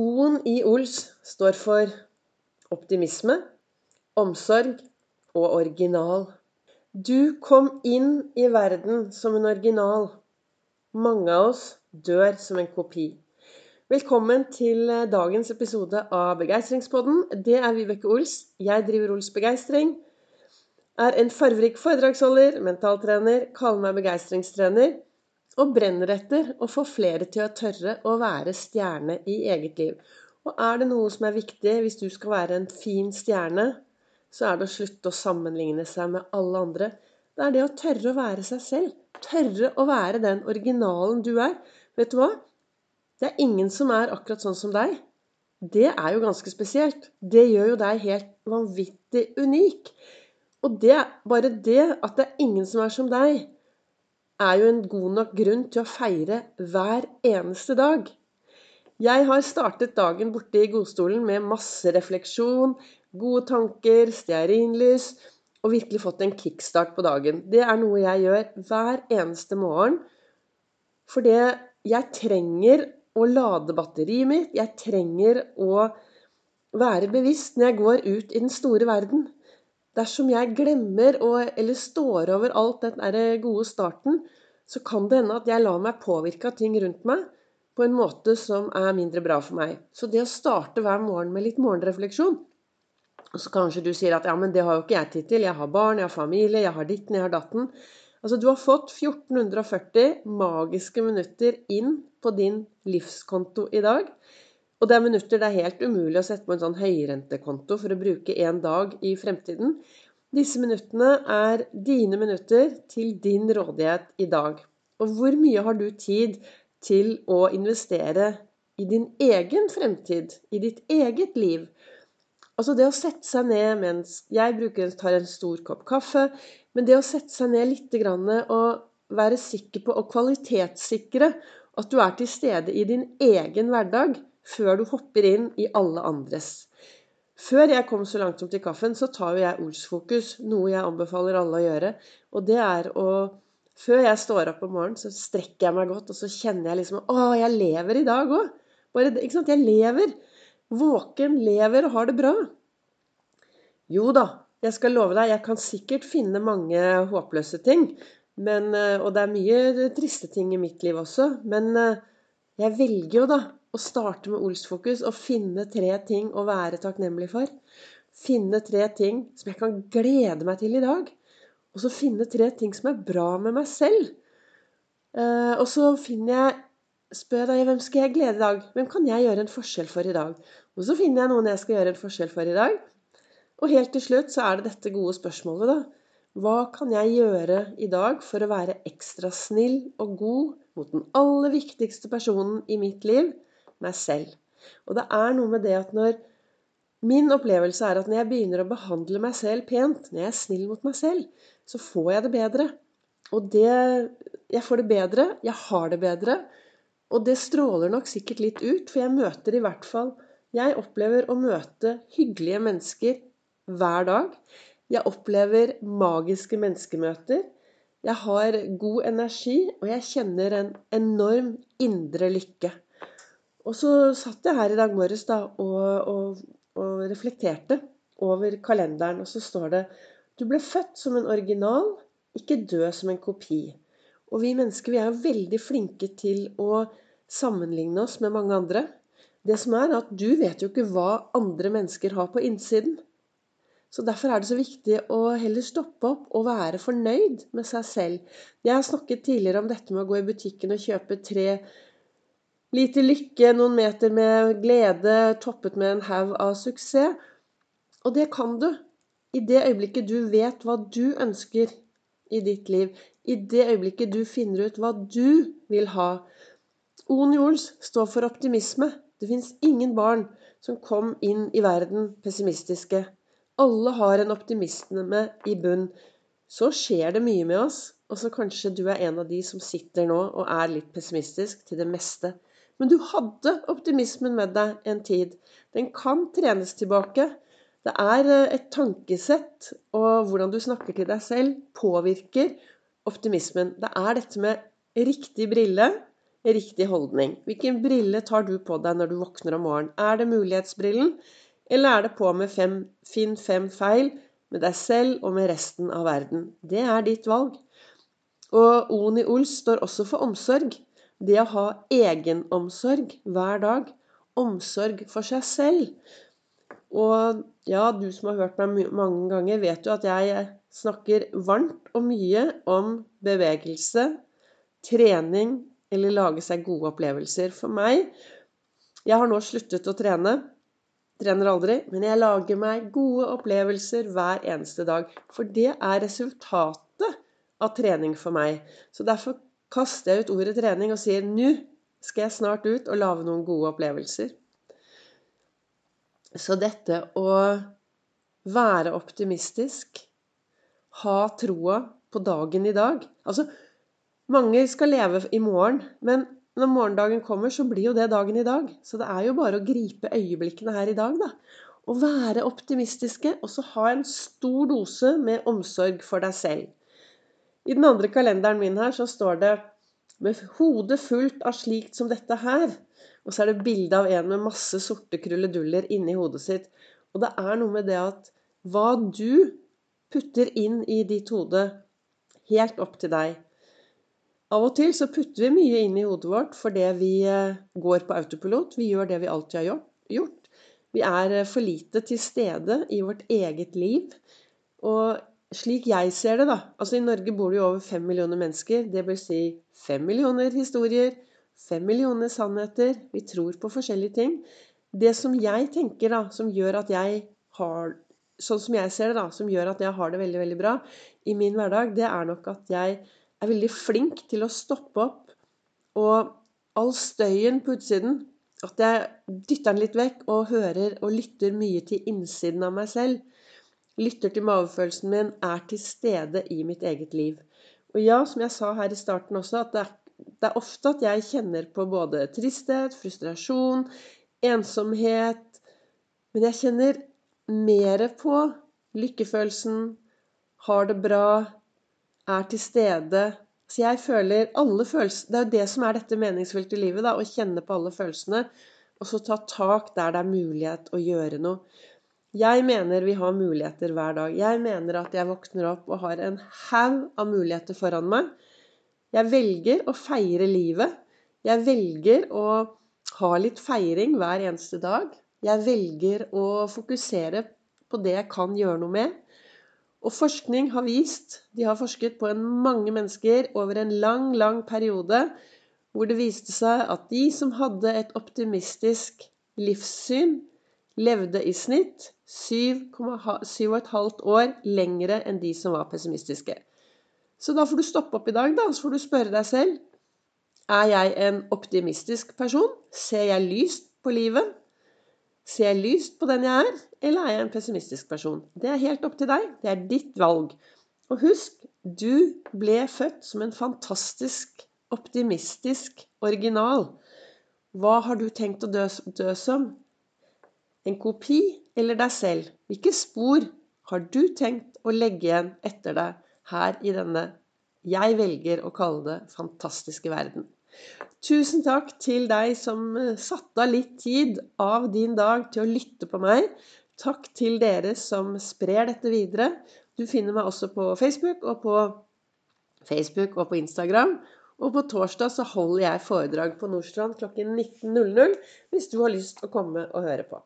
O-en i Ols står for optimisme, omsorg og original. Du kom inn i verden som en original. Mange av oss dør som en kopi. Velkommen til dagens episode av Begeistringspodden. Det er Vibeke Ols. Jeg driver Ols Begeistring. Er en farverik foredragsholder, mentaltrener, kaller meg begeistringstrener og brenner etter å få flere til å tørre å være stjerne i eget liv. Og er det noe som er viktig hvis du skal være en fin stjerne, så er det å slutte å sammenligne seg med alle andre. Det er det å tørre å være seg selv. Tørre å være den originalen du er. Vet du hva? Det er ingen som er akkurat sånn som deg. Det er jo ganske spesielt. Det gjør jo deg helt vanvittig unik. Og det, bare det at det er ingen som er som deg, er jo en god nok grunn til å feire hver eneste dag. Jeg har startet dagen borte i godstolen med masse refleksjon, gode tanker, stearinlys og virkelig fått en kickstart på dagen. Det er noe jeg gjør hver eneste morgen. Fordi jeg trenger å lade batteriet mitt. Jeg trenger å være bevisst når jeg går ut i den store verden. Dersom jeg glemmer og, eller står over alt den gode starten, så kan det hende at jeg lar meg påvirke av ting rundt meg på en måte som er mindre bra for meg. Så det å starte hver morgen med litt morgenrefleksjon Og så kanskje du sier at ja, men det har jo ikke jeg tid til. Jeg har barn, jeg har familie, jeg har ditten, jeg har datten. Altså, du har fått 1440 magiske minutter inn på din livskonto i dag. Og det er minutter det er helt umulig å sette på en sånn høyrentekonto for å bruke en dag i fremtiden. Disse minuttene er dine minutter til din rådighet i dag. Og hvor mye har du tid til å investere i din egen fremtid, i ditt eget liv? Altså det å sette seg ned mens Jeg bruker, tar en stor kopp kaffe. Men det å sette seg ned litt og være sikker på å kvalitetssikre at du er til stede i din egen hverdag før du hopper inn i alle andres. Før jeg kom så langt som til kaffen, så tar jo jeg ordsfokus, noe jeg anbefaler alle å gjøre. Og det er å Før jeg står opp om morgenen, så strekker jeg meg godt, og så kjenner jeg liksom Å, jeg lever i dag òg! Ikke sant? Jeg lever. Våken, lever og har det bra. Jo da, jeg skal love deg, jeg kan sikkert finne mange håpløse ting. Men, og det er mye triste ting i mitt liv også. Men jeg velger jo da å starte med Olsfokus og finne tre ting å være takknemlig for. Finne tre ting som jeg kan glede meg til i dag. Og så finne tre ting som er bra med meg selv. Eh, og så finner jeg Spør deg hvem skal jeg glede i dag? Hvem kan jeg gjøre en forskjell for i dag? Og så finner jeg noen jeg skal gjøre en forskjell for i dag. Og helt til slutt så er det dette gode spørsmålet, da. Hva kan jeg gjøre i dag for å være ekstra snill og god mot den aller viktigste personen i mitt liv, meg selv. Og det er noe med det at når Min opplevelse er at når jeg begynner å behandle meg selv pent, når jeg er snill mot meg selv, så får jeg det bedre. Og det Jeg får det bedre, jeg har det bedre. Og det stråler nok sikkert litt ut, for jeg møter i hvert fall Jeg opplever å møte hyggelige mennesker hver dag. Jeg opplever magiske menneskemøter. Jeg har god energi, og jeg kjenner en enorm indre lykke. Og så satt jeg her i dag morges da, og, og, og reflekterte over kalenderen, og så står det Du ble født som en original, ikke død som en kopi. Og vi mennesker vi er veldig flinke til å sammenligne oss med mange andre. Det som er at du vet jo ikke hva andre mennesker har på innsiden. Så Derfor er det så viktig å heller stoppe opp og være fornøyd med seg selv. Jeg har snakket tidligere om dette med å gå i butikken og kjøpe tre Lite lykke, noen meter med glede, toppet med en haug av suksess. Og det kan du. I det øyeblikket du vet hva du ønsker i ditt liv. I det øyeblikket du finner ut hva du vil ha. Oni Ols står for optimisme. Det fins ingen barn som kom inn i verden pessimistiske. Alle har en optimisme i bunn. Så skjer det mye med oss, og så kanskje du er en av de som sitter nå og er litt pessimistisk til det meste. Men du hadde optimismen med deg en tid. Den kan trenes tilbake. Det er eh, et tankesett og hvordan du snakker til deg selv, påvirker optimismen. Det er dette med riktig brille, riktig holdning? Hvilken brille tar du på deg når du våkner om morgenen? Er det mulighetsbrillen, eller er det på med fem, finn fem feil med deg selv og med resten av verden? Det er ditt valg. Og Oni Ols står også for omsorg. Det å ha egenomsorg hver dag. Omsorg for seg selv. Og ja, du som har hørt meg mange ganger, vet jo at jeg snakker varmt og mye om bevegelse, trening eller lage seg gode opplevelser. For meg Jeg har nå sluttet å trene. Trener aldri. Men jeg lager meg gode opplevelser hver eneste dag. For det er resultatet av trening for meg. Så derfor kaster jeg ut ordet trening og sier nå skal jeg snart ut og lage noen gode opplevelser. Så dette å være optimistisk, ha troa på dagen i dag Altså, mange skal leve i morgen, men når morgendagen kommer, så blir jo det dagen i dag. Så det er jo bare å gripe øyeblikkene her i dag, da. Og være optimistiske, og så ha en stor dose med omsorg for deg selv. I den andre kalenderen min her så står det med hodet fullt av slikt som dette her. Og så er det bilde av en med masse sorte kruleduller inni hodet sitt. Og det er noe med det at hva du putter inn i ditt hode, helt opp til deg. Av og til så putter vi mye inn i hodet vårt fordi vi eh, går på autopilot. Vi gjør det vi alltid har gjort. Vi er eh, for lite til stede i vårt eget liv. Og slik jeg ser det, da Altså i Norge bor det jo over fem millioner mennesker. Det vil si fem millioner historier, Fem millioner sannheter. Vi tror på forskjellige ting. Det som jeg tenker, da, som gjør at jeg har Sånn som jeg ser det, da, som gjør at jeg har det veldig, veldig bra i min hverdag, det er nok at jeg er veldig flink til å stoppe opp og all støyen på utsiden At jeg dytter den litt vekk og hører og lytter mye til innsiden av meg selv. Lytter til magefølelsen min, er til stede i mitt eget liv. Og ja, som jeg sa her i starten også, at det er det er ofte at jeg kjenner på både tristhet, frustrasjon, ensomhet Men jeg kjenner mer på lykkefølelsen, har det bra, er til stede. Så jeg føler alle følelser Det er jo det som er dette meningsfylte livet, da, å kjenne på alle følelsene. Og så ta tak der det er mulighet å gjøre noe. Jeg mener vi har muligheter hver dag. Jeg mener at jeg våkner opp og har en haug av muligheter foran meg. Jeg velger å feire livet. Jeg velger å ha litt feiring hver eneste dag. Jeg velger å fokusere på det jeg kan gjøre noe med. Og forskning har vist, de har forsket på mange mennesker over en lang, lang periode, hvor det viste seg at de som hadde et optimistisk livssyn, levde i snitt 7,5 år lengre enn de som var pessimistiske. Så da får du stoppe opp i dag, da, så får du spørre deg selv Er jeg en optimistisk person? Ser jeg lyst på livet? Ser jeg lyst på den jeg er, eller er jeg en pessimistisk person? Det er helt opp til deg. Det er ditt valg. Og husk, du ble født som en fantastisk, optimistisk original. Hva har du tenkt å dø, dø som? En kopi eller deg selv? Hvilke spor har du tenkt å legge igjen etter deg? her i denne jeg velger å kalle det fantastiske verden. Tusen takk til deg som eh, satte av litt tid av din dag til å lytte på meg. Takk til dere som sprer dette videre. Du finner meg også på Facebook og på, Facebook og på Instagram. Og på torsdag så holder jeg foredrag på Nordstrand klokken 19.00 hvis du har lyst å komme og høre på.